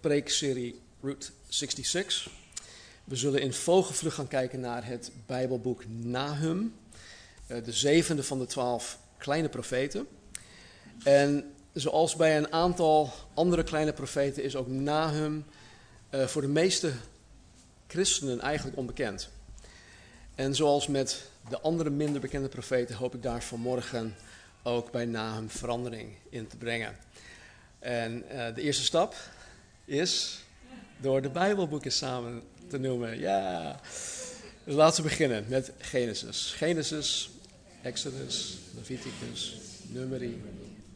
preekserie Route 66. We zullen in vogelvlucht gaan kijken naar het Bijbelboek Nahum, uh, de zevende van de twaalf kleine profeten. En zoals bij een aantal andere kleine profeten is ook Nahum uh, voor de meeste christenen eigenlijk onbekend. En zoals met de andere minder bekende profeten hoop ik daar vanmorgen ook bij Nahum verandering in te brengen. En uh, de eerste stap is door de Bijbelboeken samen te noemen. Ja. Dus laten we beginnen met Genesis. Genesis, Exodus, Leviticus, Numeri,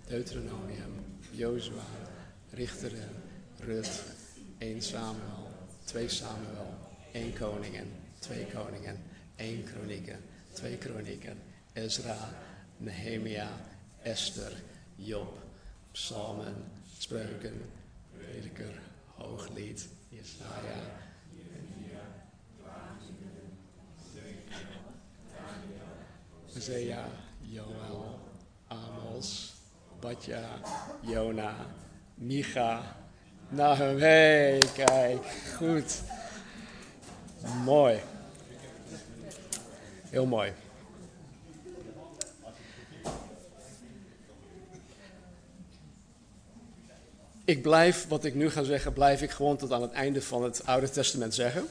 Deuteronomium, Jozua, Richteren, Rut, 1 Samuel, 2 Samuel, 1 Koningen, 2 Koningen, 1 Kronieken, 2 Kronieken, Ezra, Nehemia, Esther, Job, Psalmen, Spreuken, Prediker, Hooglied, Jesaja, Hosea, Joel, Amos, Badja, Jona, Micha, Nahum. Hey, kijk, goed. Mooi. Heel mooi. Ik blijf, wat ik nu ga zeggen, blijf ik gewoon tot aan het einde van het Oude Testament zeggen.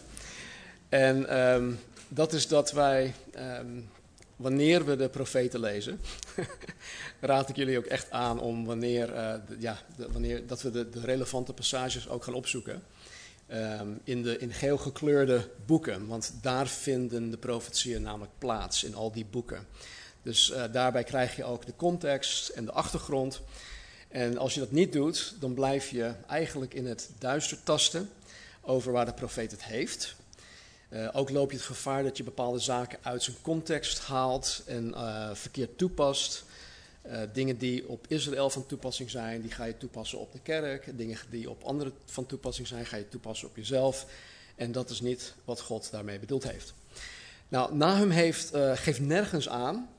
En um, dat is dat wij, um, wanneer we de profeten lezen, raad ik jullie ook echt aan om wanneer, de, ja, wanneer dat we de, de, relevante passages ook gaan opzoeken. Um, in de in geel gekleurde boeken, want daar vinden de profetieën namelijk plaats, in al die boeken. Dus uh, daarbij krijg je ook de context en de achtergrond. En als je dat niet doet, dan blijf je eigenlijk in het duister tasten over waar de profeet het heeft. Uh, ook loop je het gevaar dat je bepaalde zaken uit zijn context haalt en uh, verkeerd toepast. Uh, dingen die op Israël van toepassing zijn, die ga je toepassen op de kerk. Dingen die op anderen van toepassing zijn, ga je toepassen op jezelf. En dat is niet wat God daarmee bedoeld heeft. Nou, Nahum heeft, geeft nergens aan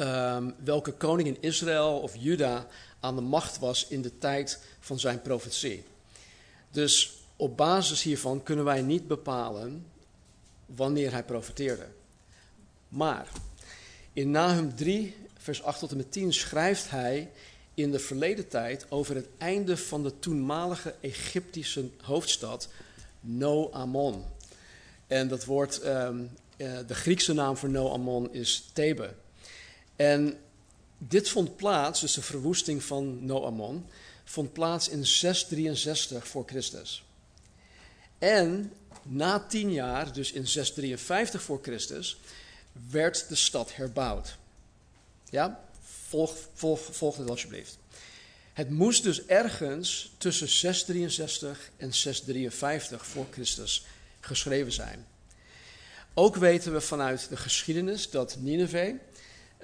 um, welke koning in Israël of Juda aan de macht was in de tijd van zijn profetie. Dus op basis hiervan kunnen wij niet bepalen wanneer hij profeteerde. Maar in Nahum 3, vers 8 tot en met 10 schrijft hij in de verleden tijd over het einde van de toenmalige Egyptische hoofdstad No-Amon. En dat woord, um, uh, de Griekse naam voor No-Amon is Thebe. En dit vond plaats, dus de verwoesting van Noamon, vond plaats in 663 voor Christus. En na tien jaar, dus in 653 voor Christus, werd de stad herbouwd. Ja, volg, volg, het alsjeblieft. Het moest dus ergens tussen 663 en 653 voor Christus geschreven zijn. Ook weten we vanuit de geschiedenis dat Nineveh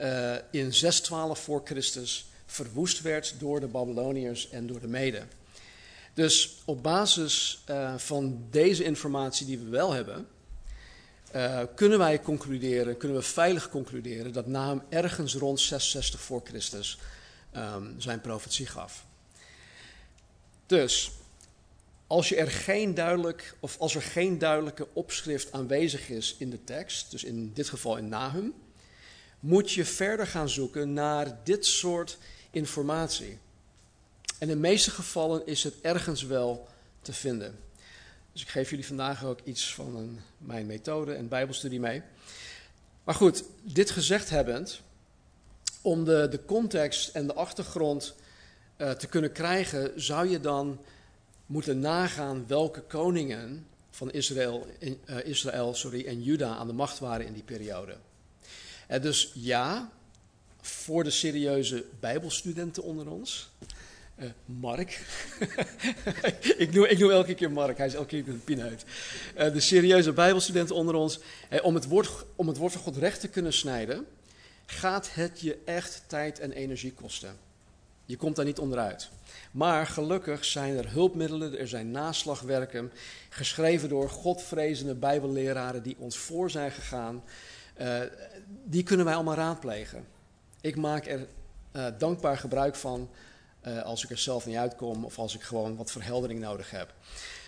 uh, in 612 voor Christus verwoest werd door de Babyloniërs en door de Meden. Dus op basis uh, van deze informatie die we wel hebben, uh, kunnen wij concluderen, kunnen we veilig concluderen dat Nahum ergens rond 660 voor Christus um, zijn profetie gaf. Dus als, je er geen duidelijk, of als er geen duidelijke opschrift aanwezig is in de tekst, dus in dit geval in Nahum, moet je verder gaan zoeken naar dit soort informatie. En in de meeste gevallen is het ergens wel te vinden. Dus ik geef jullie vandaag ook iets van een, mijn methode en Bijbelstudie mee. Maar goed, dit gezegd hebbend, om de, de context en de achtergrond uh, te kunnen krijgen, zou je dan moeten nagaan welke koningen van Israël, uh, Israël sorry, en Juda aan de macht waren in die periode. En dus ja, voor de serieuze Bijbelstudenten onder ons, Uh, Mark. ik, noem, ik noem elke keer Mark, hij is elke keer een pineut. Uh, de serieuze Bijbelstudenten onder ons. om, het woord, om het woord van God recht te kunnen snijden, gaat het je echt tijd en energie kosten. Je komt daar niet onderuit. Maar gelukkig zijn er hulpmiddelen, er zijn naslagwerken, geschreven door godvrezende Bijbelleraren die ons voor zijn gegaan. Uh, die kunnen wij allemaal raadplegen. Ik maak er uh, dankbaar gebruik van uh, als ik er zelf niet uitkom of als ik gewoon wat verheldering nodig heb.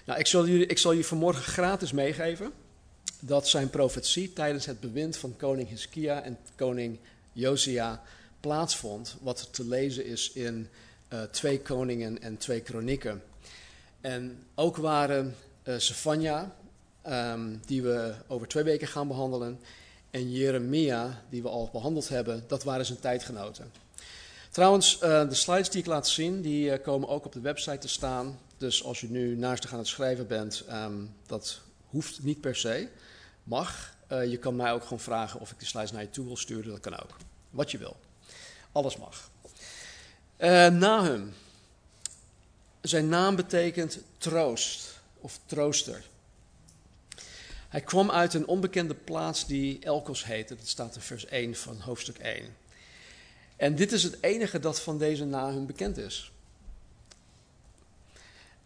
Nou, ik zal jullie, ik zal jullie vanmorgen gratis meegeven dat zijn profetie tijdens het bewind van koning Hiskia en koning Josia plaatsvond, wat te lezen is in twee koningen en twee kronieken. En ook waren uh, Sefania, um, die we over twee weken gaan behandelen, en Jeremia, die we al behandeld hebben, dat waren zijn tijdgenoten. Trouwens, uh, de slides die ik laat zien, die komen ook op de website te staan. Dus als je nu naast aan het schrijven bent, um, dat hoeft niet per se. Mag. je kan mij ook gewoon vragen of ik de slides naar je toe wil sturen, dat kan ook. Wat je wil. Alles mag. Nahum. Zijn naam betekent troost of trooster. Hij kwam uit een onbekende plaats die Elkos heette. Dat staat in vers 1 van hoofdstuk 1. En dit is het enige dat van deze Nahum bekend is.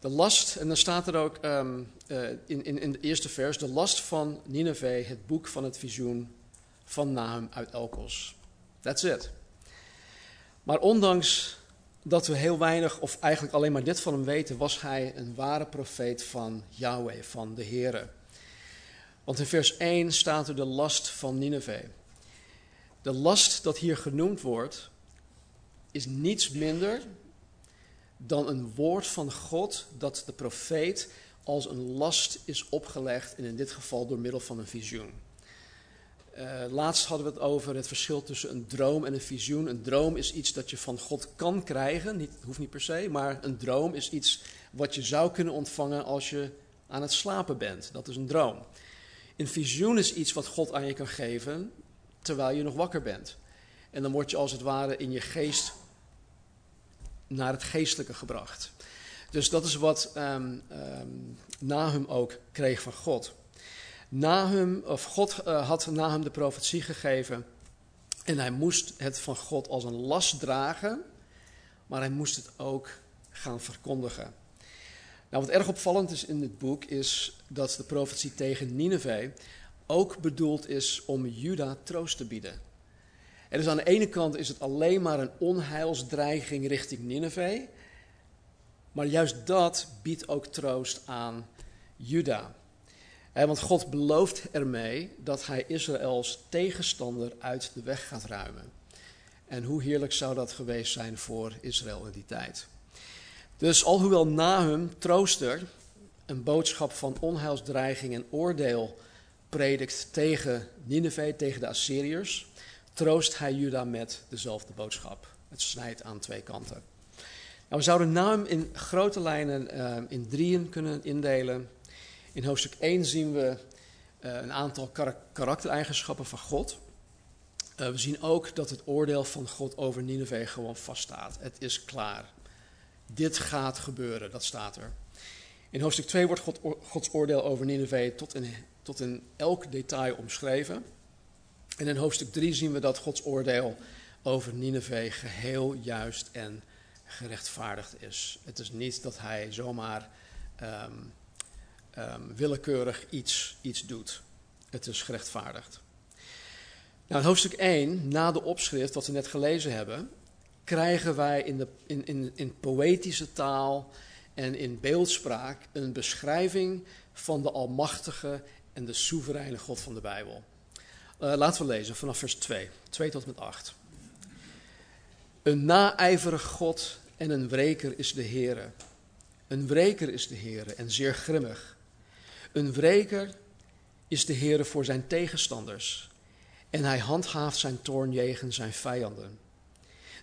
De last, en dan staat er ook um, uh, in, in, in de eerste vers, de last van Nineveh, het boek van het visioen van Nahum uit Elkos. That's it. Maar ondanks dat we heel weinig, of eigenlijk alleen maar dit van hem weten, was hij een ware profeet van Yahweh, van de Here. Want in vers 1 staat er de last van Nineveh. De last dat hier genoemd wordt, is niets minder dan een woord van God dat de profeet als een last is opgelegd, en in dit geval door middel van een visioen. Uh, laatst hadden we het over het verschil tussen een droom en een visioen. Een droom is iets dat je van God kan krijgen, niet, hoeft niet per se, maar een droom is iets wat je zou kunnen ontvangen als je aan het slapen bent. Dat is een droom. Een visioen is iets wat God aan je kan geven terwijl je nog wakker bent. En dan word je als het ware in je geest naar het geestelijke gebracht. Dus dat is wat um, um, Nahum ook kreeg van God. Nahum, of God uh, had Nahum de profetie gegeven. En hij moest het van God als een last dragen. Maar hij moest het ook gaan verkondigen. Nou, wat erg opvallend is in dit boek is dat de profetie tegen Nineveh ook bedoeld is om Juda troost te bieden. En dus aan de ene kant is het alleen maar een onheilsdreiging richting Nineveh. Maar juist dat biedt ook troost aan Juda want God belooft ermee dat hij Israëls tegenstander uit de weg gaat ruimen. En hoe heerlijk zou dat geweest zijn voor Israël in die tijd. Dus alhoewel Nahum, trooster, een boodschap van onheilsdreiging en oordeel predikt tegen Nineveh, tegen de Assyriërs, troost hij Juda met dezelfde boodschap. Het snijdt aan twee kanten. Nou, we zouden Nahum in grote lijnen uh, in drieën kunnen indelen. In hoofdstuk 1 zien we uh, een aantal kar karaktereigenschappen van God. Uh, we zien ook dat het oordeel van God over Nineveh gewoon vaststaat. Het is klaar. Dit gaat gebeuren, dat staat er. In hoofdstuk 2 wordt God, Gods oordeel over Nineveh tot in, tot in elk detail omschreven. En in hoofdstuk 3 zien we dat Gods oordeel over Nineveh geheel juist en gerechtvaardigd is. Het is niet dat hij zomaar um, um, willekeurig iets, iets doet. Het is gerechtvaardigd. Nou, in hoofdstuk 1, na de opschrift wat we net gelezen hebben, krijgen wij in, de, in, in, in poëtische taal en in beeldspraak een beschrijving van de almachtige en de soevereine God van de Bijbel. Uh, laten we lezen vanaf vers 2, 2 tot met 8. Een naijverig God en een wreker is de Heere. Een wreker is de Heere en zeer grimmig. Een wreker is de Heer voor zijn tegenstanders en hij handhaaft zijn toorn jegens zijn vijanden.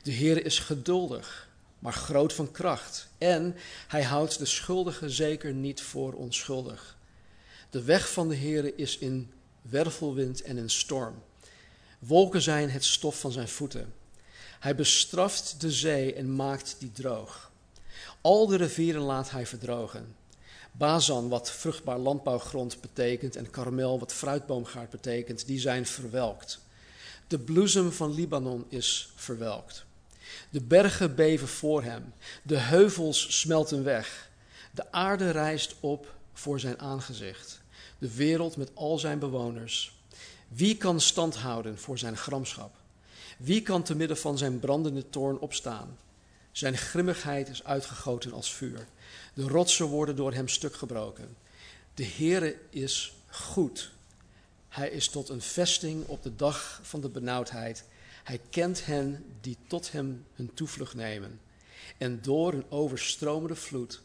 De Heer is geduldig, maar groot van kracht en hij houdt de schuldige zeker niet voor onschuldig. De weg van de Heer is in wervelwind en in storm. Wolken zijn het stof van zijn voeten. Hij bestraft de zee en maakt die droog. Al de rivieren laat hij verdrogen. Bazan, wat vruchtbaar landbouwgrond betekent, en Karmel, wat fruitboomgaard betekent, die zijn verwelkt. De bloesem van Libanon is verwelkt. De bergen beven voor hem, de heuvels smelten weg. De aarde rijst op voor zijn aangezicht, de wereld met al zijn bewoners. Wie kan stand houden voor zijn gramschap? Wie kan te midden van zijn brandende toorn opstaan? Zijn grimmigheid is uitgegoten als vuur. De rotsen worden door hem stuk gebroken. De Heere is goed. Hij is tot een vesting op de dag van de benauwdheid. Hij kent hen die tot hem hun toevlucht nemen. En door een overstromende vloed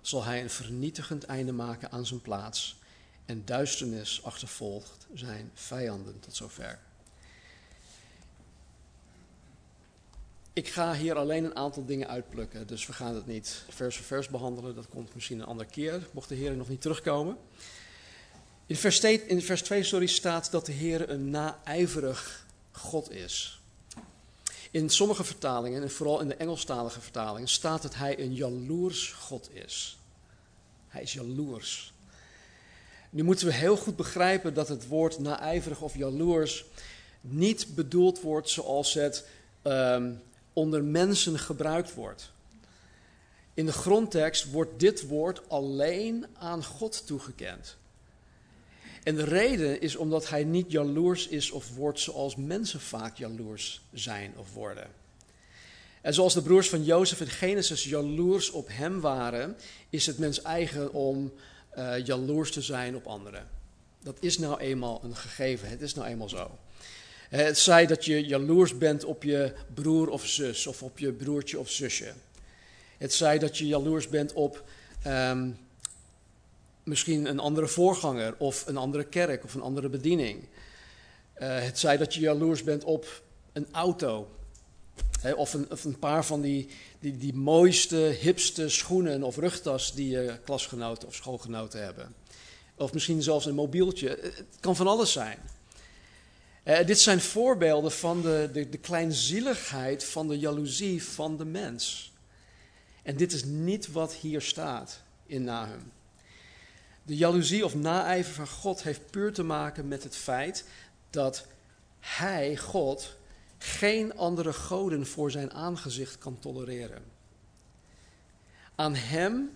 zal hij een vernietigend einde maken aan zijn plaats. En duisternis achtervolgt zijn vijanden tot zover. Ik ga hier alleen een aantal dingen uitplukken, dus we gaan het niet vers voor vers behandelen. Dat komt misschien een andere keer, mocht de Heer nog niet terugkomen. In vers, 2, in vers 2 sorry, staat dat de Heer een naijverig God is. In sommige vertalingen, en vooral in de Engelstalige vertalingen, staat dat hij een jaloers God is. Hij is jaloers. Nu moeten we heel goed begrijpen dat het woord naijverig of jaloers niet bedoeld wordt zoals het um, onder mensen gebruikt wordt. In de grondtekst wordt dit woord alleen aan God toegekend. En de reden is omdat hij niet jaloers is of wordt zoals mensen vaak jaloers zijn of worden. En zoals de broers van Jozef in Genesis jaloers op hem waren, is het mens eigen om uh, jaloers te zijn op anderen. Dat is nou eenmaal een gegeven, het is nou eenmaal zo. Het zij dat je jaloers bent op je broer of zus of op je broertje of zusje. Het zij dat je jaloers bent op um, misschien een andere voorganger of een andere kerk of een andere bediening. Uh, het zij dat je jaloers bent op een auto. Hè, of, een, of, een, paar van die, die, die mooiste, hipste schoenen of rugtas die je klasgenoten of schoolgenoten hebben. Of misschien zelfs een mobieltje. Het kan van alles zijn. Dit zijn voorbeelden van de, de, de kleinzieligheid van de jaloezie van de mens. En dit is niet wat hier staat in Nahum. De jaloezie of naijver van God heeft puur te maken met het feit dat Hij, God, geen andere goden voor zijn aangezicht kan tolereren. Aan Hem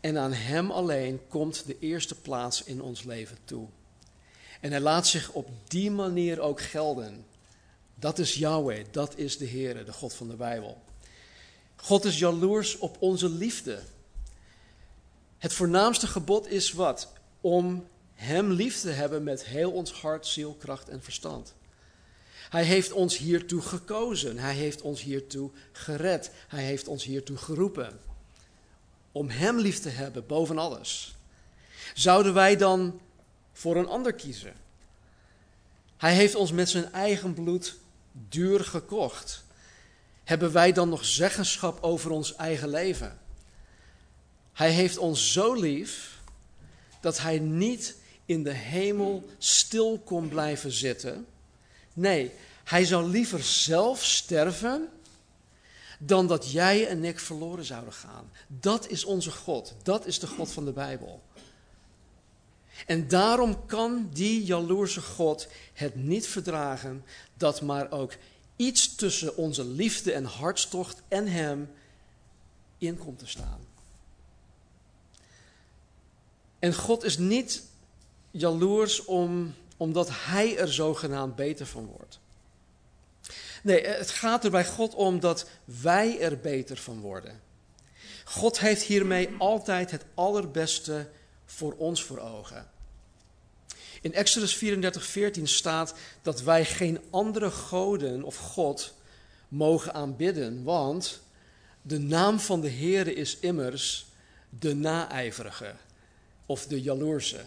en aan Hem alleen komt de eerste plaats in ons leven toe. En hij laat zich op die manier ook gelden. Dat is Yahweh, dat is de Heer, de God van de Bijbel. God is jaloers op onze liefde. Het voornaamste gebod is wat? Om Hem lief te hebben met heel ons hart, ziel, kracht en verstand. Hij heeft ons hiertoe gekozen. Hij heeft ons hiertoe gered. Hij heeft ons hiertoe geroepen. Om Hem lief te hebben boven alles. Zouden wij dan voor een ander kiezen. Hij heeft ons met zijn eigen bloed duur gekocht. Hebben wij dan nog zeggenschap over ons eigen leven? Hij heeft ons zo lief dat hij niet in de hemel stil kon blijven zitten. Nee, hij zou liever zelf sterven dan dat jij en ik verloren zouden gaan. Dat is onze God. Dat is de God van de Bijbel. En daarom kan die jaloerse God het niet verdragen dat maar ook iets tussen onze liefde en hartstocht en Hem in komt te staan. En God is niet jaloers om, omdat Hij er zogenaamd beter van wordt. Nee, het gaat er bij God om dat wij er beter van worden. God heeft hiermee altijd het allerbeste voor ons voor ogen. In Exodus 34, 14 staat dat wij geen andere goden of God mogen aanbidden, want de naam van de Heere is immers de naijverige of de jaloerse.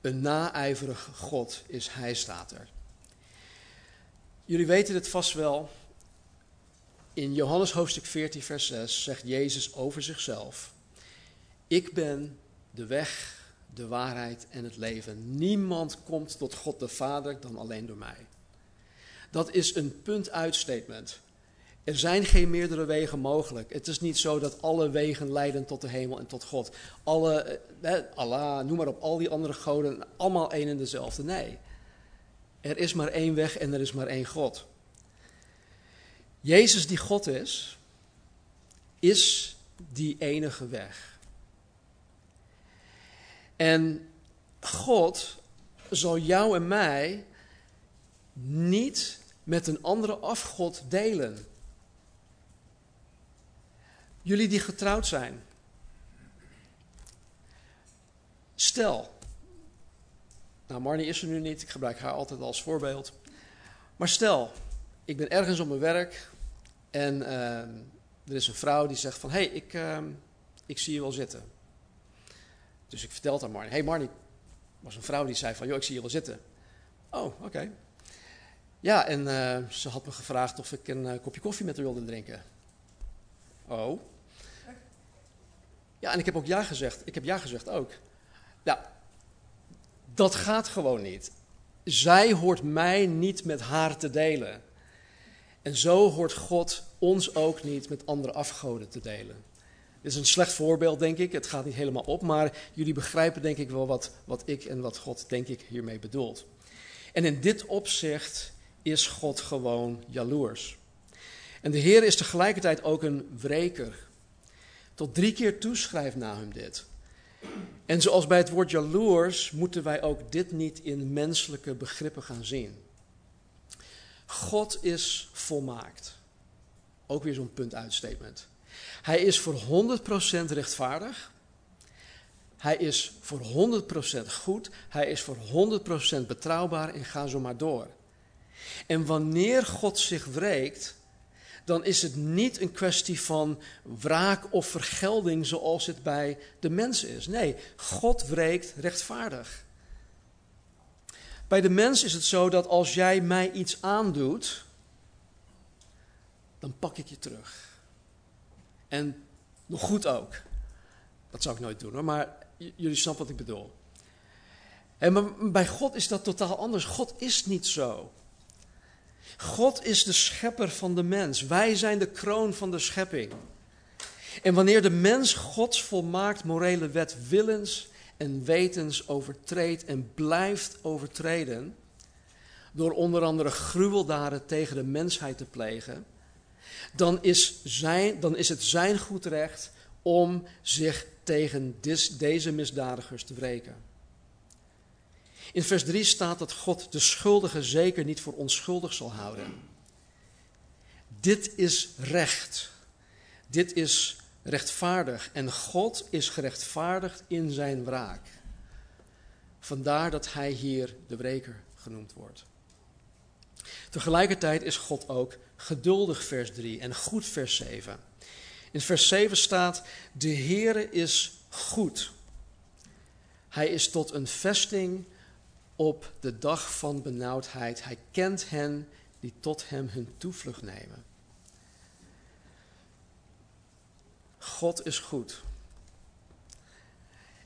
Een naijverige God is hij, staat er. Jullie weten het vast wel. In Johannes hoofdstuk 14, vers 6 zegt Jezus over zichzelf: Ik ben de weg, de waarheid en het leven. Niemand komt tot God de Vader dan alleen door mij. Dat is een punt-uit statement. Er zijn geen meerdere wegen mogelijk. Het is niet zo dat alle wegen leiden tot de hemel en tot God. Alle, eh, Allah, noem maar op, al die andere goden, allemaal één en dezelfde. Nee. Er is maar één weg en er is maar één God. Jezus die God is, is die enige weg. En God zal jou en mij niet met een andere afgod delen. Jullie die getrouwd zijn. Stel, nou Marnie is er nu niet, ik gebruik haar altijd als voorbeeld. Maar stel, ik ben ergens op mijn werk en ehm, er is een vrouw die zegt van, hé, hey, ik, uh, ik zie je wel zitten. Dus ik vertel het aan Marnie. Hé hey Marnie, was een vrouw die zei van, joh, ik zie je wel zitten. Oh, oké. Ja, en uh, ze had me gevraagd of ik een uh, kopje koffie met haar wilde drinken. Oh. Ja, en ik heb ook ja gezegd. Ik heb ja gezegd ook. Nou, dat gaat gewoon niet. Zij hoort mij niet met haar te delen. En zo hoort God ons ook niet met andere afgoden te delen. Dit is een slecht voorbeeld, denk ik. Het gaat niet helemaal op, maar jullie begrijpen denk ik wel wat, wat ik en wat God, denk ik, hiermee bedoelt. En in dit opzicht is God gewoon jaloers. En de Heer is tegelijkertijd ook een wreker. Tot drie keer toeschrijft na hem dit. En zoals bij het woord jaloers moeten wij ook dit niet in menselijke begrippen gaan zien. God is volmaakt. Ook weer zo'n punt uitstatement. Hij is voor 100% rechtvaardig. Hij is voor 100% goed. Hij is voor 100% betrouwbaar en ga zo maar door. En wanneer God zich wreekt, dan is het niet een kwestie van wraak of vergelding zoals het bij de mens is. Nee, God wreekt rechtvaardig. Bij de mens is het zo dat als jij mij iets aandoet, dan pak ik je terug. En nog goed ook. Dat zou ik nooit doen hoor, maar jullie snappen wat ik bedoel. En bij God is dat totaal anders. God is niet zo. God is de schepper van de mens. Wij zijn de kroon van de schepping. En wanneer de mens Gods volmaakt morele wet willens en wetens overtreedt en blijft overtreden, door onder andere gruweldaden tegen de mensheid te plegen, dan is, zijn, dan is het zijn goed recht om zich tegen deze misdadigers te wreken. In vers 3 staat dat God de schuldige zeker niet voor onschuldig zal houden. Dit is recht. Dit is rechtvaardig. En God is gerechtvaardigd in zijn wraak. Vandaar dat hij hier de wreker genoemd wordt. Tegelijkertijd is God ook geduldig, vers 3, en goed, vers 7. In vers 7 staat: De Heere is goed. Hij is tot een vesting op de dag van benauwdheid. Hij kent hen die tot hem hun toevlucht nemen. God is goed.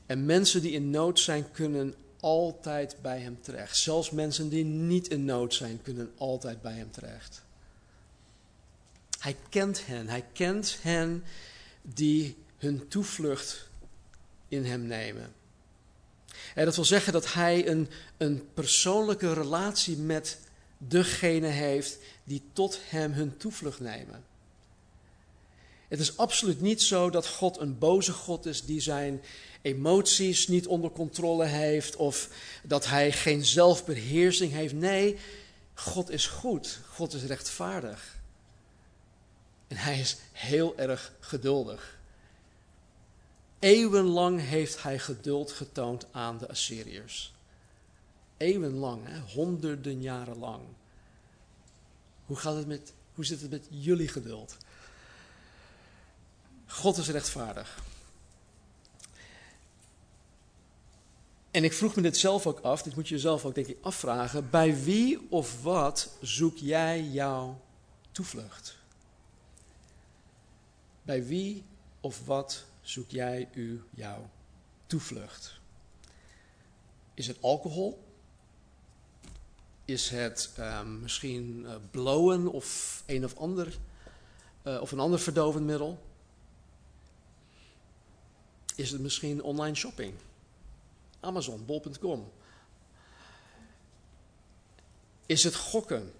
En mensen die in nood zijn, kunnen altijd bij hem terecht. Zelfs mensen die niet in nood zijn, kunnen altijd bij hem terecht. Hij kent hen. Hij kent hen die hun toevlucht in hem nemen. Dat wil zeggen dat hij een, een persoonlijke relatie met degene heeft die tot hem hun toevlucht nemen. Het is absoluut niet zo dat God een boze God is die zijn emoties niet onder controle heeft of dat hij geen zelfbeheersing heeft. Nee, God is goed. God is rechtvaardig. En hij is heel erg geduldig. Eeuwenlang heeft hij geduld getoond aan de Assyriërs. Eeuwenlang, honderden jaren lang. Hoe, gaat het met, hoe zit het met jullie geduld? God is rechtvaardig. En ik vroeg me dit zelf ook af, dit moet je jezelf ook denk ik afvragen. Bij wie of wat zoek jij jouw toevlucht? Bij wie of wat zoek jij u jouw toevlucht? Is het alcohol? Is het um, misschien uh, blowen of een of ander uh, of een ander verdovend middel? Is het misschien online shopping? Amazon, bol.com. Is het gokken?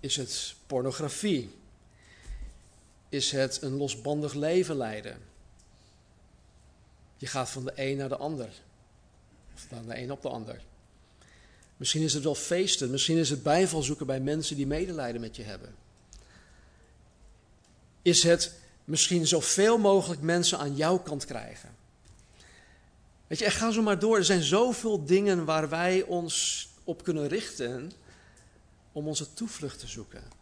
Is het pornografie? Is het een losbandig leven leiden? Je gaat van de een naar de ander. Of van de een op de ander. Misschien is het wel feesten. Misschien is het bijval zoeken bij mensen die medelijden met je hebben. Is het misschien zoveel mogelijk mensen aan jouw kant krijgen? Weet je, gaan zo maar door. Er zijn zoveel dingen waar wij ons op kunnen richten om onze toevlucht te zoeken.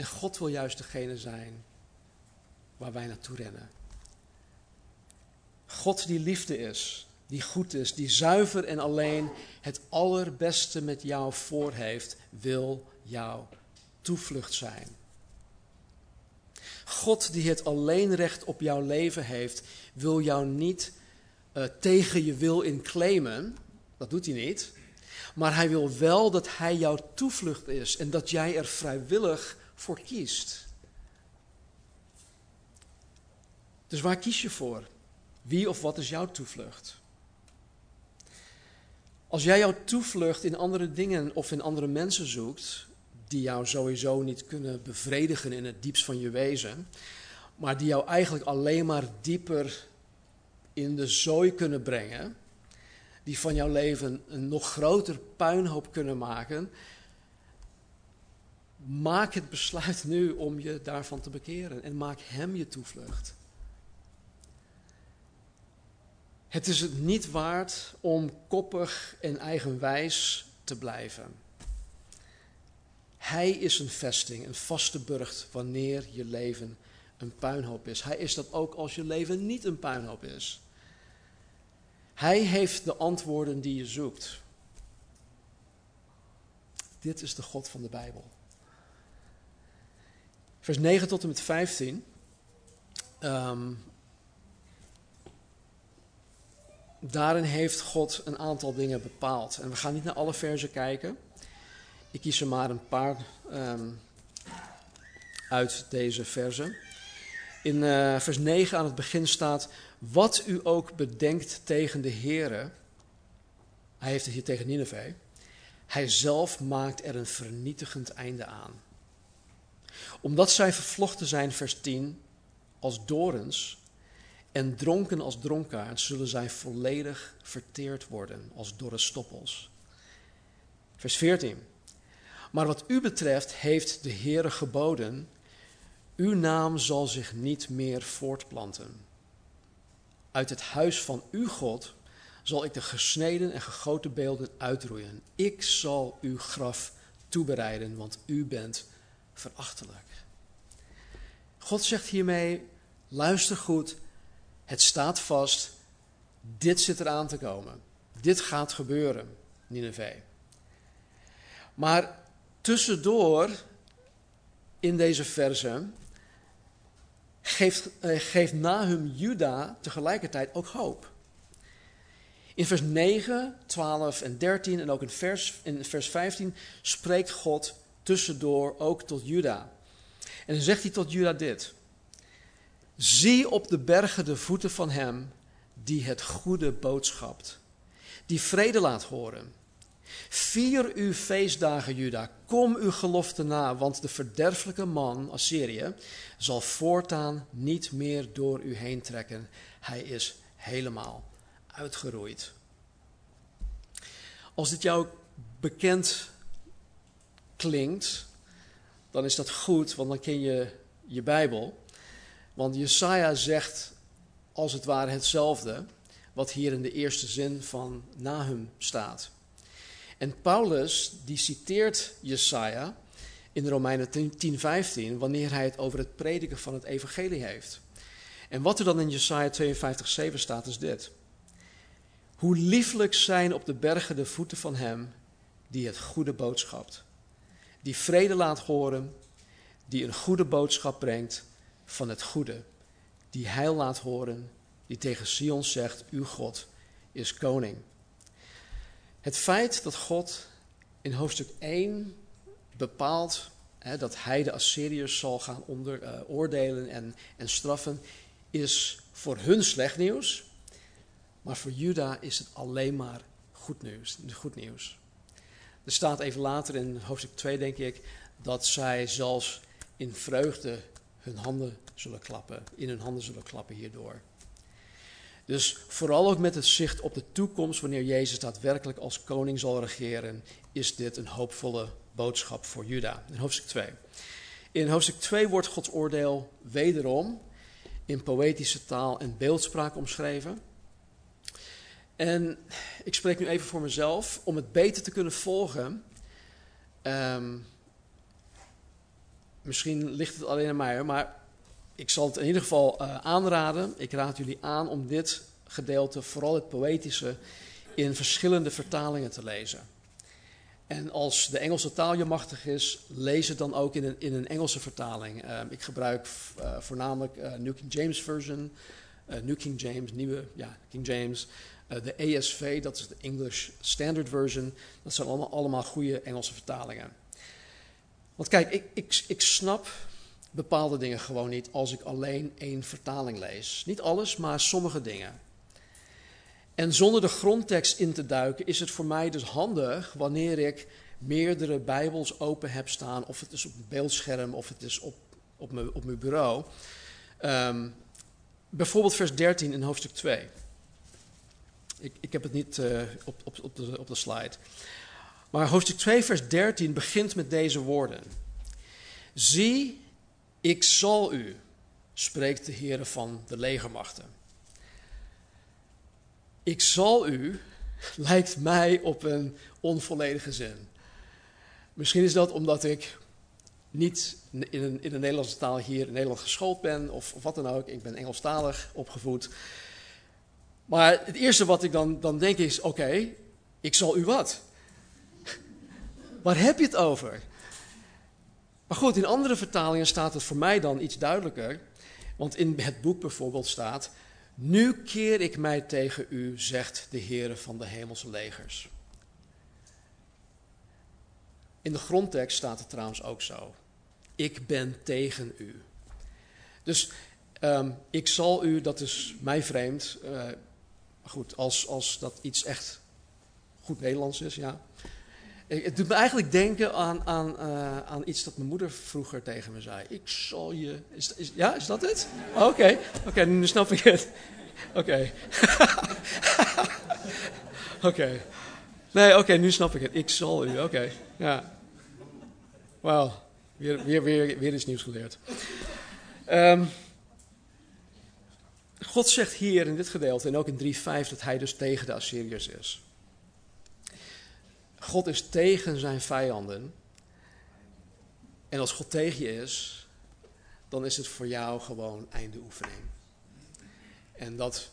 En God wil juist degene zijn waar wij naartoe rennen. God die liefde is, die goed is, die zuiver en alleen het allerbeste met jou voor heeft, wil jouw toevlucht zijn. God die het alleenrecht op jouw leven heeft, wil jou niet uh, tegen je wil in claimen. Dat doet hij niet. Maar hij wil wel dat hij jouw toevlucht is en dat jij er vrijwillig voor kiest. Dus waar kies je voor? Wie of wat is jouw toevlucht? Als jij jouw toevlucht in andere dingen of in andere mensen zoekt, die jou sowieso niet kunnen bevredigen in het diepst van je wezen, maar die jou eigenlijk alleen maar dieper in de zooi kunnen brengen, die van jouw leven een nog groter puinhoop kunnen maken, maak het besluit nu om je daarvan te bekeren en maak Hem je toevlucht. Het is het niet waard om koppig en eigenwijs te blijven. Hij is een vesting, een vaste burcht wanneer je leven een puinhoop is. Hij is dat ook als je leven niet een puinhoop is. Hij heeft de antwoorden die je zoekt. Dit is de God van de Bijbel. Vers 9 tot en met 15. Um, daarin heeft God een aantal dingen bepaald. En we gaan niet naar alle versen kijken. Ik kies er maar een paar um, uit deze versen. In uh, vers 9 aan het begin staat: Wat u ook bedenkt tegen de Heere. Hij heeft het hier tegen Nineveh. Hij zelf maakt er een vernietigend einde aan. Omdat zij vervlochten zijn, vers 10, als dorens en dronken als dronkaard, zullen zij volledig verteerd worden als dorre stoppels. Vers 14. Maar wat u betreft heeft de Heere geboden, uw naam zal zich niet meer voortplanten. Uit het huis van uw God zal ik de gesneden en gegoten beelden uitroeien. Ik zal uw graf toebereiden, want u bent verachtelijk. God zegt hiermee, luister goed, het staat vast, dit zit eraan te komen. Dit gaat gebeuren, Nineveh. Maar tussendoor in deze verse geeft, eh, geeft Nahum Juda tegelijkertijd ook hoop. In vers 9, 12 en 13 en ook in vers, in vers 15 spreekt God tussendoor ook tot Juda. En dan zegt hij tot Juda dit. Zie op de bergen de voeten van hem die het goede boodschapt, die vrede laat horen. Vier uw feestdagen, Juda, kom uw gelofte na, want de verderfelijke man, Assyrië, zal voortaan niet meer door u heen trekken. Hij is helemaal uitgeroeid. Als dit jou bekend klinkt, dan is dat goed, want dan ken je je Bijbel. Want Jesaja zegt als het ware hetzelfde wat hier in de eerste zin van Nahum staat. En Paulus die citeert Jesaja in Romeinen 10:15 wanneer hij het over het prediken van het evangelie heeft. En wat er dan in Jesaja 52:7 staat is dit: Hoe lieflijk zijn op de bergen de voeten van hem die het goede boodschapt, die vrede laat horen, die een goede boodschap brengt van het goede, die heil laat horen, die tegen Sion zegt, uw God is koning. Het feit dat God in hoofdstuk 1 bepaalt hè, dat hij de Assyriërs zal gaan onder, uh, oordelen en, en straffen, is voor hun slecht nieuws. Maar voor Juda is het alleen maar goed nieuws. Goed nieuws. Er staat even later in hoofdstuk 2, denk ik, dat zij zelfs in vreugde hun handen zullen klappen, in hun handen zullen klappen hierdoor. Dus vooral ook met het zicht op de toekomst, wanneer Jezus daadwerkelijk als koning zal regeren, is dit een hoopvolle boodschap voor Juda. In hoofdstuk 2. In hoofdstuk 2 wordt Gods oordeel wederom in poëtische taal en beeldspraak omschreven. En ik spreek nu even voor mezelf, om het beter te kunnen volgen. Ehm, misschien ligt het alleen aan mij, maar ik zal het in ieder geval uh, aanraden. Ik raad jullie aan om dit gedeelte, vooral het poëtische, in verschillende vertalingen te lezen. En als de Engelse taal je machtig is, lees het dan ook in een, in een Engelse vertaling. Uh, ik gebruik uh, voornamelijk uh, New King James Version, New King James, nieuwe ja, King James. De ESV, dat is de English Standard Version. Dat zijn allemaal, allemaal goede Engelse vertalingen. Want kijk, ik, ik, ik snap bepaalde dingen gewoon niet als ik alleen één vertaling lees. Niet alles, maar sommige dingen. En zonder de grondtekst in te duiken is het voor mij dus handig wanneer ik meerdere Bijbels open heb staan, of het is op een beeldscherm of het is op, op, mijn, op mijn bureau. Um, bijvoorbeeld vers 13 in hoofdstuk 2. Ik, ik heb het niet uh, op, op, op, de, op de slide. Maar hoofdstuk 2, vers 13 begint met deze woorden. Zie, ik zal u, spreekt de Heer van de legermachten. Ik zal u, lijkt mij op een onvolledige zin. Misschien is dat omdat ik niet in, een, in de Nederlandse taal hier in Nederland geschoold ben, of, of wat dan ook. Ik ben Engelstalig opgevoed. Maar het eerste wat ik dan, dan denk is: oké, ik zal u wat? Waar heb je het over? Maar goed, in andere vertalingen staat het voor mij dan iets duidelijker. Want in het boek bijvoorbeeld staat: Nu keer ik mij tegen u, zegt de Heer van de hemelse legers. In de grondtekst staat het trouwens ook zo: Ik ben tegen u. Dus um, ik zal u, dat is mij vreemd. Uh, goed, als, als dat iets echt goed Nederlands is, ja. Het doet me eigenlijk denken aan, aan, uh, aan iets dat mijn moeder vroeger tegen me zei. Ik zal je. Is, is, ja, is dat het? Oké, oké, nu snap ik het. Oké. oké. Nee, oké, nu snap ik het. Ik zal u, oké. Ja. Wauw, weer, weer, weer, weer nieuws geleerd. Um, God zegt hier in dit gedeelte en ook in 3.5 dat hij dus tegen de Assyriërs is. God is tegen zijn vijanden. En als God tegen je is, dan is het voor jou gewoon einde oefening. En dat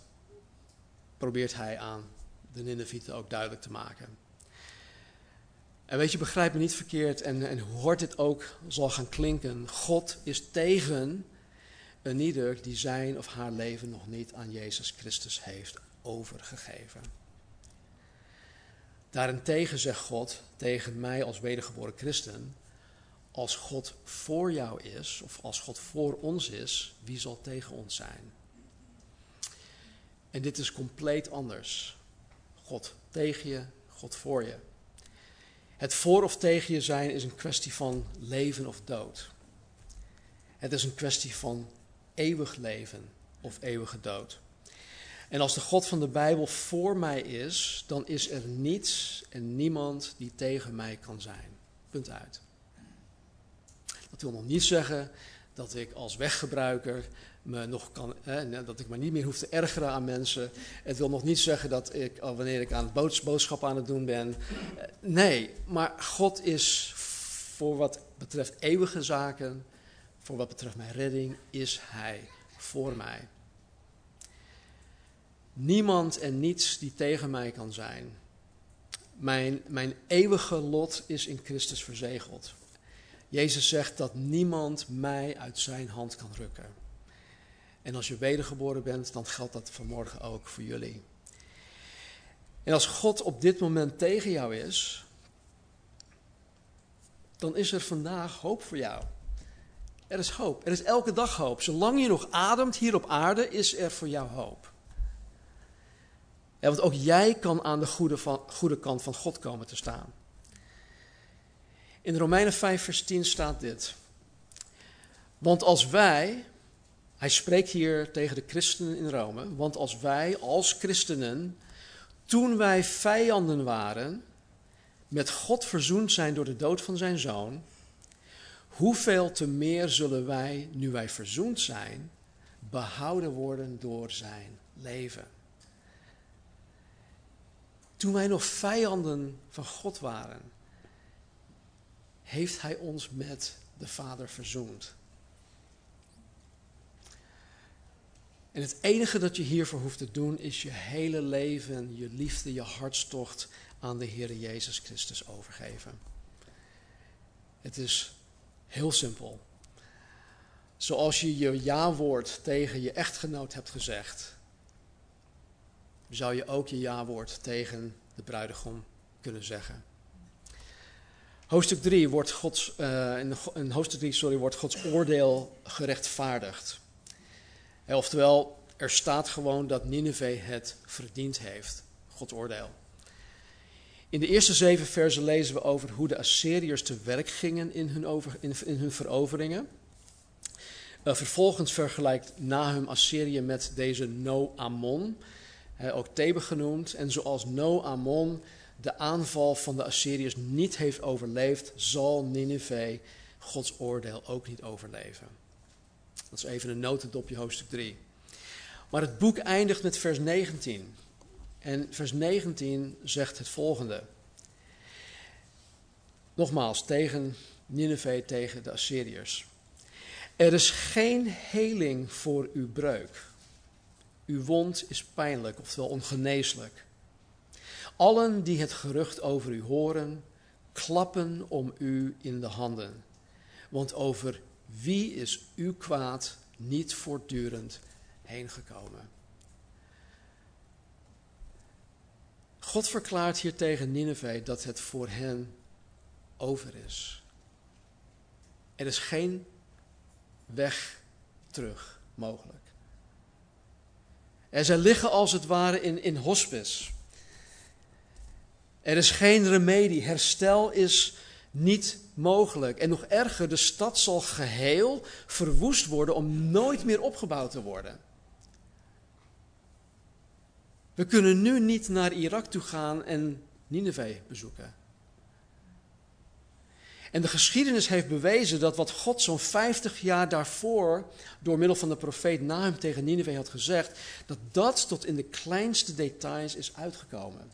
probeert hij aan de Ninevieten ook duidelijk te maken. En weet je, begrijp me niet verkeerd en, en hard dit ook zal gaan klinken. God is tegen een ieder die zijn of haar leven nog niet aan Jezus Christus heeft overgegeven. Daarentegen zegt God tegen mij als wedergeboren christen, als God voor jou is, of als God voor ons is, wie zal tegen ons zijn? En dit is compleet anders. God tegen je, God voor je. Het voor of tegen je zijn is een kwestie van leven of dood. Het is een kwestie van eeuwig leven of eeuwige dood. En als de God van de Bijbel voor mij is, dan is er niets en niemand die tegen mij kan zijn. Punt uit. Dat wil nog niet zeggen dat ik als weggebruiker me nog kan, dat ik me niet meer hoef te ergeren aan mensen. Het wil nog niet zeggen dat ik, oh, wanneer ik aan het boodschap aan het doen ben. Eh, nee, maar God is voor wat betreft eeuwige zaken, voor wat betreft mijn redding, is Hij voor mij. Niemand en niets die tegen mij kan zijn. Mijn, mijn eeuwige lot is in Christus verzegeld. Jezus zegt dat niemand mij uit zijn hand kan rukken. En als je wedergeboren bent, dan geldt dat vanmorgen ook voor jullie. En als God op dit moment tegen jou is, dan is er vandaag hoop voor jou. Er is hoop. Er is elke dag hoop. Zolang je nog ademt hier op aarde, is er voor jou hoop. want ook jij kan aan de goede, van, goede kant van God komen te staan. In Romeinen 5, vers 10 staat dit. Want als wij, hij spreekt hier tegen de christenen in Rome, want als wij als christenen, toen wij vijanden waren, met God verzoend zijn door de dood van zijn zoon, hoeveel te meer zullen wij, nu wij verzoend zijn, behouden worden door zijn leven. Toen wij nog vijanden van God waren, heeft Hij ons met de Vader verzoend. En het enige dat je hiervoor hoeft te doen is je hele leven, je liefde, je hartstocht aan de Heer Jezus Christus overgeven. Het is heel simpel. Zoals je je ja-woord tegen je echtgenoot hebt gezegd, zou je ook je ja-woord tegen de bruidegom kunnen zeggen. Hoofdstuk 3 wordt Gods, uh, in, hoofdstuk 3 sorry, wordt Gods oordeel gerechtvaardigd. Oftewel, er staat gewoon dat Nineveh het verdiend heeft, Gods oordeel. In de eerste zeven versen lezen we over hoe de Assyriërs te werk gingen in hun, over, in, hun veroveringen. Uh, vervolgens vergelijkt Nahum Assyrië met deze No-Amon, ook Thebe genoemd. En zoals No-Amon de aanval van de Assyriërs niet heeft overleefd, zal Nineveh Gods oordeel ook niet overleven. Dat is even een notendopje hoofdstuk 3. Maar het boek eindigt met vers 19. En vers 19 zegt het volgende. Nogmaals, tegen Nineveh, tegen de Assyriërs. Er is geen heling voor uw breuk. Uw wond is pijnlijk, oftewel ongeneeslijk. Allen die het gerucht over u horen, klappen om u in de handen. Want over wie is uw kwaad niet voortdurend heen gekomen? God verklaart hier tegen Nineveh dat het voor hen over is. Er is geen weg terug mogelijk. En zij liggen als het ware in, in hospice. Er is geen remedie, herstel is niet mogelijk. En nog erger, de stad zal geheel verwoest worden om nooit meer opgebouwd te worden. We kunnen nu niet naar Irak toe gaan en Nineveh bezoeken. En de geschiedenis heeft bewezen dat wat God zo'n 50 jaar daarvoor door middel van de profeet Nahum tegen Nineveh had gezegd, dat dat tot in de kleinste details is uitgekomen.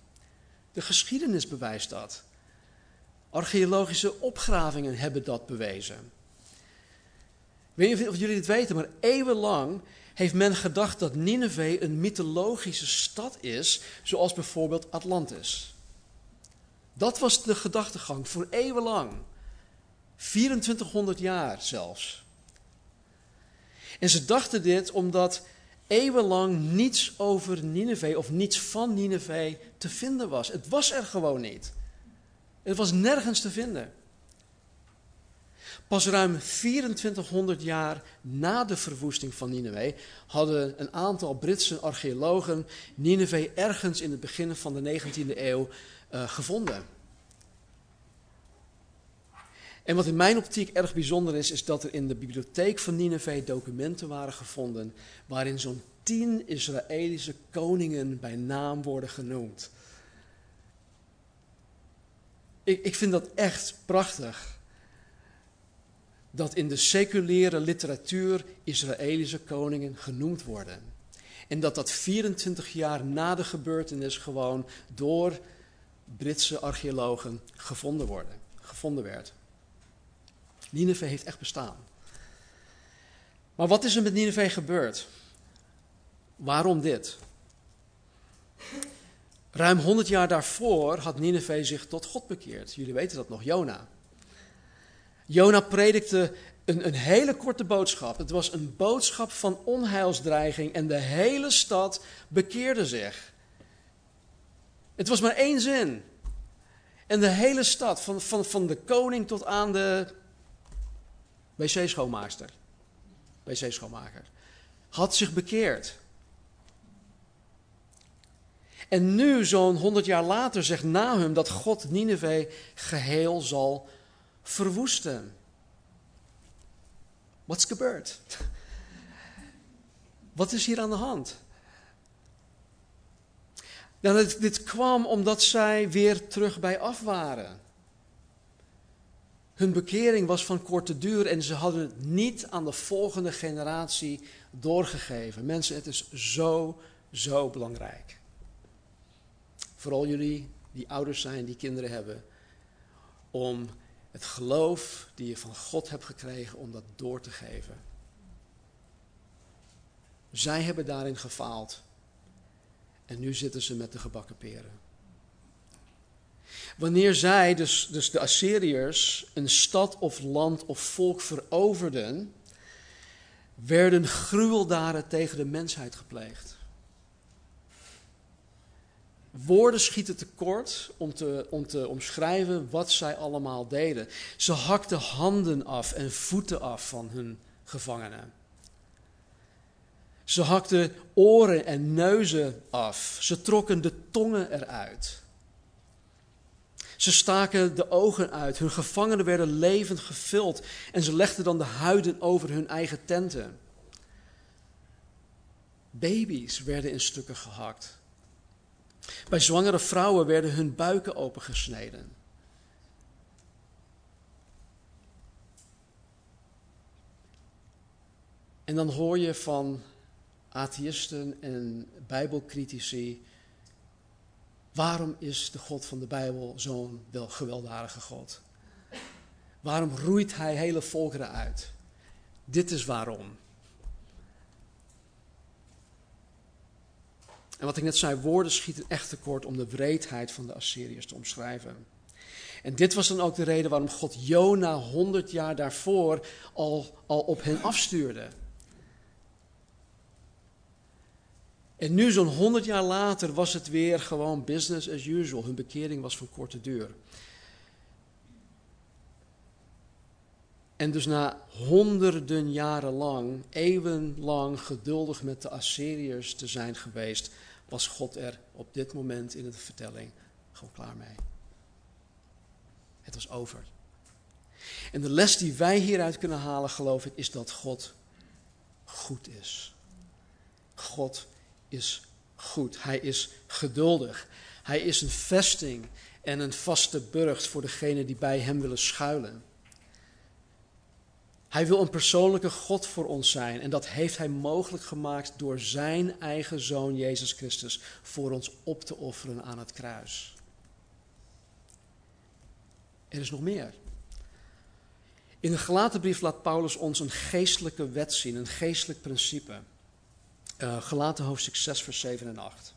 De geschiedenis bewijst dat. Archeologische opgravingen hebben dat bewezen. Ik weet niet of jullie dit weten, maar eeuwenlang heeft men gedacht dat Nineveh een mythologische stad is, zoals bijvoorbeeld Atlantis. Dat was de gedachtegang voor eeuwenlang. 2400 jaar zelfs. En ze dachten dit omdat eeuwenlang niets over Nineveh of niets van Nineveh te vinden was. Het was er gewoon niet. Het was nergens te vinden. Pas ruim 2400 jaar na de verwoesting van Nineveh hadden een aantal Britse archeologen Nineveh ergens in het begin van de 19e eeuw uh, gevonden. En wat in mijn optiek erg bijzonder is, is dat er in de bibliotheek van Nineveh documenten waren gevonden waarin zo'n tien Israëlische koningen bij naam worden genoemd. Ik, ik vind dat echt prachtig. Dat in de seculiere literatuur Israëlische koningen genoemd worden. En dat dat 24 jaar na de gebeurtenis gewoon door Britse archeologen gevonden, worden, gevonden werd. Nineveh heeft echt bestaan. Maar wat is er met Nineveh gebeurd? Waarom dit? Ruim 100 jaar daarvoor had Nineveh zich tot God bekeerd. Jullie weten dat nog, Jona. Jona predikte een, een hele korte boodschap. Het was een boodschap van onheilsdreiging en de hele stad bekeerde zich. Het was maar één zin. En de hele stad, van, van, van de koning tot aan de wc-schoonmaakster, wc-schoonmaker, had zich bekeerd. En nu, zo'n honderd jaar later, zegt Nahum dat God Nineveh geheel zal verwoesten. What's gebeurd? Wat is hier aan de hand? Nou, dit, dit kwam omdat zij weer terug bij af waren. Hun bekering was van korte duur en ze hadden het niet aan de volgende generatie doorgegeven. Mensen, het is zo, zo belangrijk. Vooral jullie die ouders zijn, die kinderen hebben. Om het geloof die je van God hebt gekregen, om dat door te geven. Zij hebben daarin gefaald. En nu zitten ze met de gebakken peren. Wanneer zij, dus, dus de Assyriërs, een stad of land of volk veroverden, werden gruweldaden tegen de mensheid gepleegd. Woorden schieten tekort om te, om te omschrijven wat zij allemaal deden. Ze hakten handen af en voeten af van hun gevangenen. Ze hakten oren en neuzen af. Ze trokken de tongen eruit. Ze staken de ogen uit. Hun gevangenen werden levend gevuld en ze legden dan de huiden over hun eigen tenten. Baby's werden in stukken gehakt. Bij zwangere vrouwen werden hun buiken opengesneden. En dan hoor je van atheïsten en bijbelcritici, waarom is de God van de Bijbel zo'n wel gewelddadige God? Waarom roeit hij hele volkeren uit? Dit is waarom. En wat ik net zei, woorden schieten echt tekort om de wreedheid van de Assyriërs te omschrijven. En dit was dan ook de reden waarom God Jona honderd jaar daarvoor al, al op hen afstuurde. En nu, zo'n honderd jaar later, was het weer gewoon business as usual. Hun bekering was van korte duur. En dus na honderden jaren lang, eeuwenlang geduldig met de Assyriërs te zijn geweest, was God er op dit moment in de vertelling gewoon klaar mee. Het was over. En de les die wij hieruit kunnen halen, geloof ik, is dat God goed is. God is goed. Hij is geduldig. Hij is een vesting en een vaste burcht voor degenen die bij hem willen schuilen. Hij wil een persoonlijke God voor ons zijn en dat heeft hij mogelijk gemaakt door zijn eigen zoon Jezus Christus voor ons op te offeren aan het kruis. Er is nog meer. In de gelaten brief laat Paulus ons een geestelijke wet zien, een geestelijk principe. Uh, gelaten hoofdstuk 6, vers 7 en 8.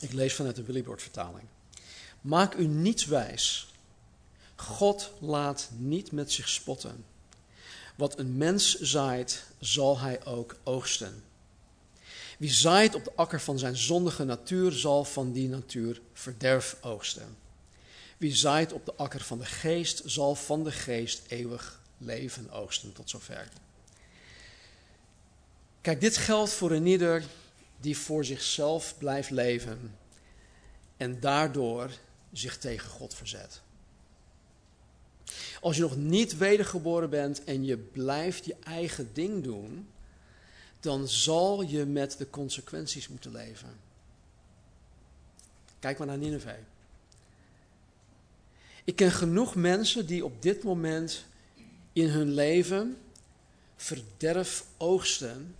Ik lees vanuit de Willybord vertaling. Maak u niets wijs. God laat niet met zich spotten. Wat een mens zaait, zal hij ook oogsten. Wie zaait op de akker van zijn zondige natuur, zal van die natuur verderf oogsten. Wie zaait op de akker van de geest, zal van de geest eeuwig leven oogsten. Tot zover. Kijk, dit geldt voor een ieder die voor zichzelf blijft leven en daardoor zich tegen God verzet. Als je nog niet wedergeboren bent en je blijft je eigen ding doen, dan zal je met de consequenties moeten leven. Kijk maar naar Nineveh. Ik ken genoeg mensen die op dit moment in hun leven verderf oogsten,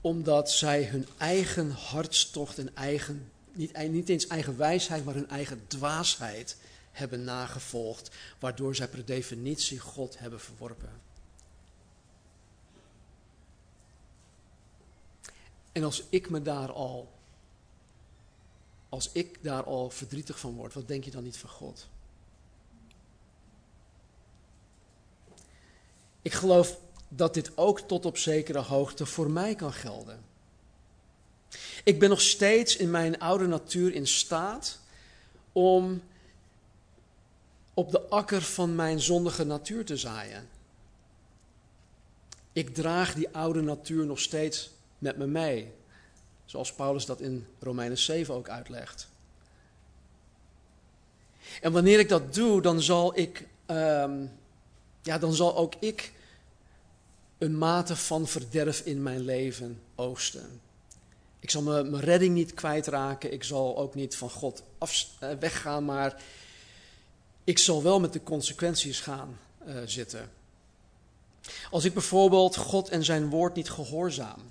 omdat zij hun eigen hartstocht en eigen, niet, niet eens eigen wijsheid, maar hun eigen dwaasheid hebben nagevolgd, waardoor zij per definitie God hebben verworpen. En als ik me daar al, als ik daar al verdrietig van word, wat denk je dan niet van God? Ik geloof dat dit ook tot op zekere hoogte voor mij kan gelden. Ik ben nog steeds in mijn oude natuur in staat om op de akker van mijn zondige natuur te zaaien. Ik draag die oude natuur nog steeds met me mee. Zoals Paulus dat in Romeinen 7 ook uitlegt. En wanneer ik dat doe, dan zal ik, um, ja, dan zal ook ik een mate van verderf in mijn leven oosten. Ik zal mijn redding niet kwijtraken. Ik zal ook niet van God af, uh, weggaan, maar ik zal wel met de consequenties gaan uh, zitten. Als ik bijvoorbeeld God en zijn woord niet gehoorzaam.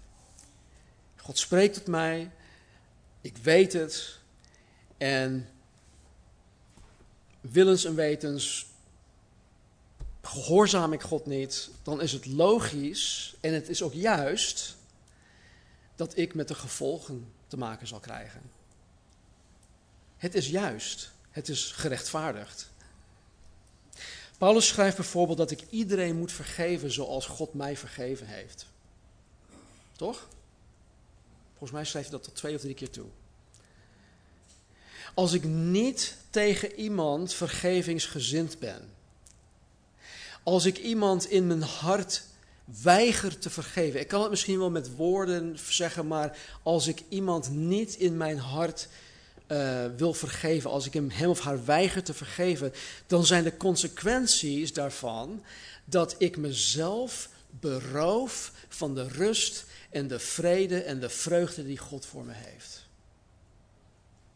God spreekt tot mij, ik weet het en willens en wetens gehoorzaam ik God niet, dan is het logisch en het is ook juist dat ik met de gevolgen te maken zal krijgen. Het is juist, het is gerechtvaardigd. Paulus schrijft bijvoorbeeld dat ik iedereen moet vergeven zoals God mij vergeven heeft. Toch? Volgens mij schrijft hij dat tot twee of drie keer toe. Als ik niet tegen iemand vergevingsgezind ben, als ik iemand in mijn hart weiger te vergeven, ik kan het misschien wel met woorden zeggen, maar als ik iemand niet in mijn hart uh, wil vergeven, als ik hem, hem of haar weiger te vergeven, dan zijn de consequenties daarvan dat ik mezelf beroof van de rust en de vrede en de vreugde die God voor me heeft.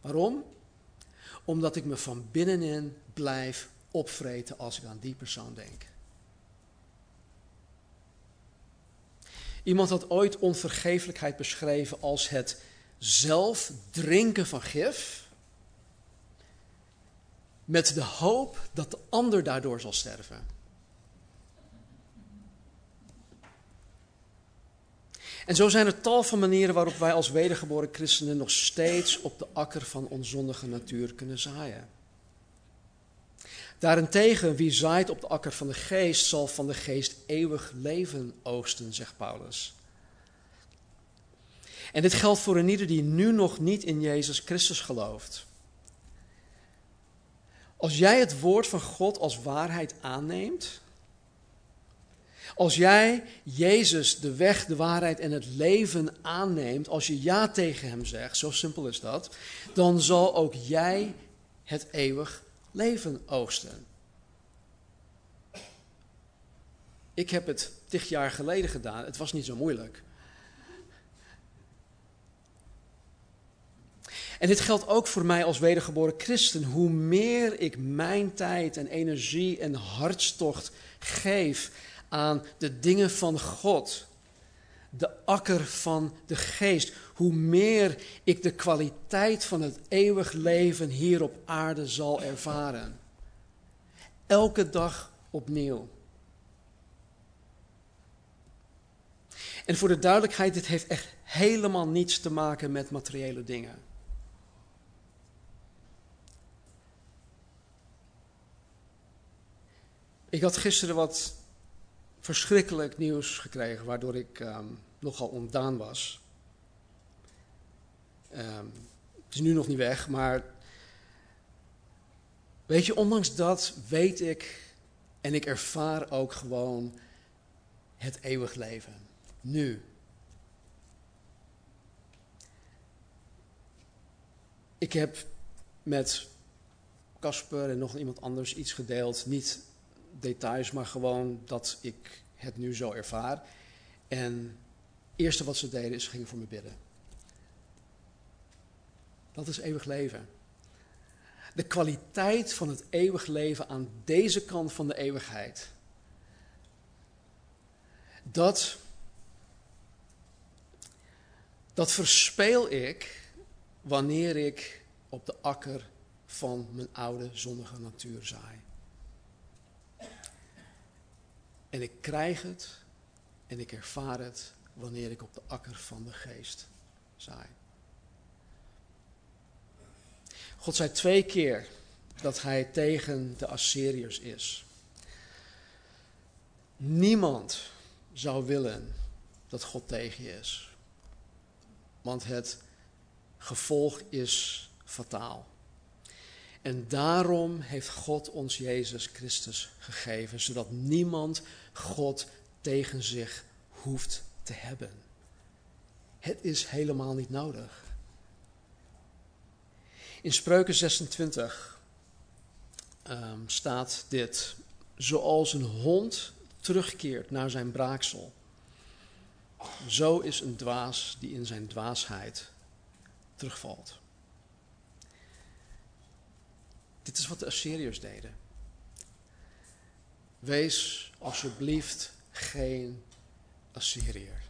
Waarom? Omdat ik me van binnenin blijf opvreten als ik aan die persoon denk. Iemand had ooit onvergeeflijkheid beschreven als het zelf drinken van gif. Met de hoop dat de ander daardoor zal sterven. En zo zijn er tal van manieren waarop wij als wedergeboren christenen nog steeds op de akker van onzondige natuur kunnen zaaien. Daarentegen, wie zaait op de akker van de geest, zal van de geest eeuwig leven oosten, zegt Paulus. En dit geldt voor een ieder die nu nog niet in Jezus Christus gelooft. Als jij het woord van God als waarheid aanneemt, als jij Jezus de weg, de waarheid en het leven aanneemt, als je ja tegen Hem zegt, zo simpel is dat, dan zal ook jij het eeuwig leven oosten. Ik heb het tig jaar geleden gedaan, het was niet zo moeilijk. En dit geldt ook voor mij als wedergeboren christen. Hoe meer ik mijn tijd en energie en hartstocht geef aan de dingen van God, de akker van de geest, hoe meer ik de kwaliteit van het eeuwig leven hier op aarde zal ervaren. Elke dag opnieuw. En voor de duidelijkheid, dit heeft echt helemaal niets te maken met materiële dingen. Ik had gisteren wat verschrikkelijk nieuws gekregen, waardoor ik um, nogal ontdaan was. Um, het is nu nog niet weg, maar weet je, ondanks dat weet ik en ik ervaar ook gewoon het eeuwig leven. Nu. Ik heb met Casper en nog iemand anders iets gedeeld, niet details, maar gewoon dat ik het nu zo ervaar. En het eerste wat ze deden is ze gingen voor me bidden. Dat is eeuwig leven. De kwaliteit van het eeuwig leven aan deze kant van de eeuwigheid. Dat, dat verspeel ik wanneer ik op de akker van mijn oude zondige natuur zaai. En ik krijg het en ik ervaar het wanneer ik op de akker van de geest zaai. God zei twee keer dat hij tegen de Assyriërs is. Niemand zou willen dat God tegen je is. Want het gevolg is fataal. En daarom heeft God ons Jezus Christus gegeven, zodat niemand God tegen zich hoeft te hebben. Het is helemaal niet nodig. In Spreuken 26 um, staat dit: Zoals een hond terugkeert naar zijn braaksel, zo is een dwaas die in zijn dwaasheid terugvalt. Dit is wat de Assyriërs deden. Wees alsjeblieft geen Assyriër.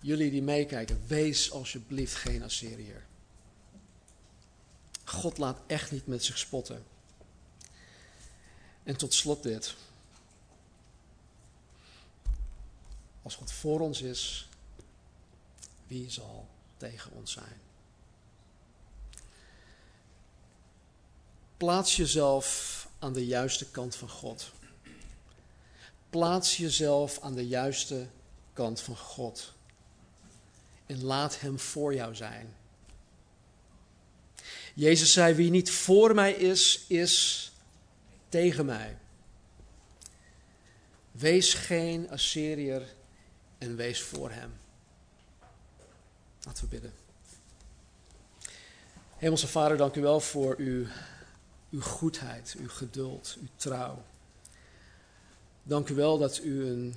Jullie die meekijken, wees alsjeblieft geen Assyriër. God laat echt niet met zich spotten. En tot slot dit. Als God voor ons is, wie zal tegen ons zijn? Plaats jezelf aan de juiste kant van God. Plaats jezelf aan de juiste kant van God. En laat Hem voor jou zijn. Jezus zei: Wie niet voor mij is, is tegen mij. Wees geen Assyriër en wees voor Hem. Laten we bidden. Hemelse Vader, dank u wel voor uw uw goedheid, uw geduld, uw trouw. Dank u wel dat u een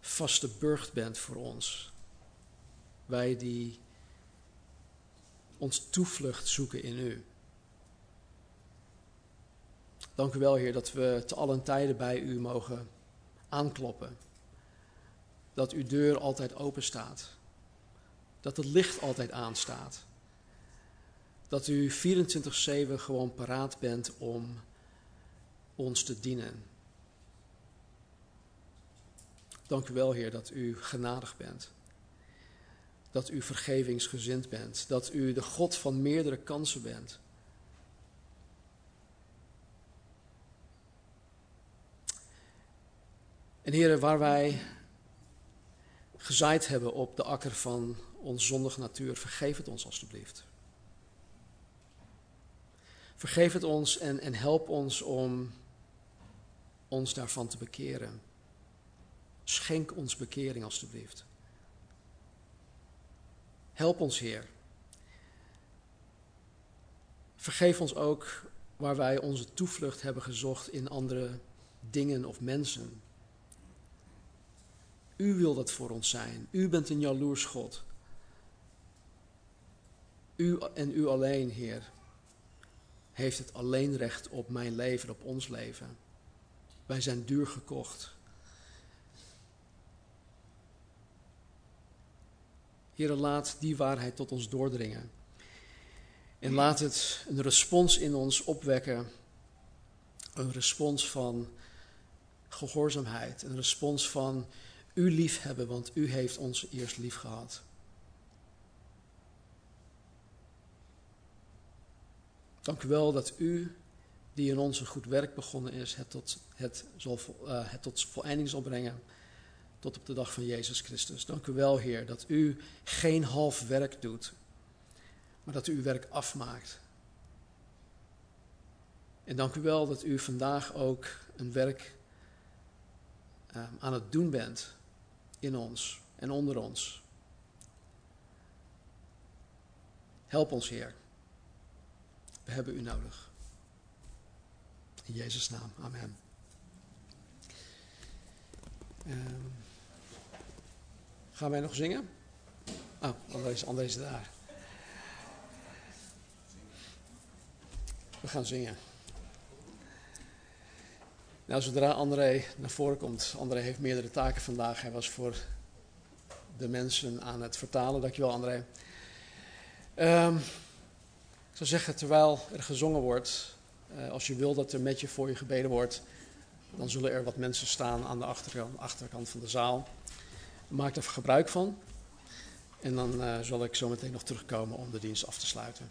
vaste burcht bent voor ons. Wij die ons toevlucht zoeken in u. Dank u wel, Heer, dat we te allen tijden bij u mogen aankloppen. Dat uw deur altijd open staat. Dat het licht altijd aanstaat dat u 24-7 gewoon paraat bent om ons te dienen. Dank u wel, Heer, dat u genadig bent. Dat u vergevingsgezind bent. Dat u de God van meerdere kansen bent. En heren, waar wij gezaaid hebben op de akker van ons zondige natuur, vergeef het ons alstublieft. Vergeef het ons en, en help ons om ons daarvan te bekeren. Schenk ons bekering alstublieft. Help ons, Heer. Vergeef ons ook waar wij onze toevlucht hebben gezocht in andere dingen of mensen. U wil dat voor ons zijn. U bent een jaloers God. U en u alleen, Heer heeft het alleen recht op mijn leven, op ons leven. Wij zijn duur gekocht. Heer, laat die waarheid tot ons doordringen. En laat het een respons in ons opwekken. Een respons van gehoorzaamheid. Een respons van u liefhebben, want u heeft ons eerst lief gehad. Dank u wel dat u, die in ons een goed werk begonnen is, het tot, het, zal, uh, het tot zal brengen. Tot op de dag van Jezus Christus. Dank u wel, Heer, dat u geen half werk doet, maar dat u uw werk afmaakt. En dank u wel dat u vandaag ook een werk uh, aan het doen bent in ons en onder ons. Help ons, Heer. Hebben u nodig. In Jezus' naam. Amen. Um, gaan wij nog zingen? Oh, André is, André daar. We gaan zingen. Nou, zodra André naar voren komt. André heeft meerdere taken vandaag. Hij was voor de mensen aan het vertalen. Dankjewel, André. Um, ik zou zeggen, terwijl er gezongen wordt, uh, als je wil dat er met je voor je gebeden wordt, dan zullen er wat mensen staan aan de achterkant, achterkant van de zaal. Maak er gebruik van. En dan uh, zal ik zo meteen nog terugkomen om de dienst af te sluiten.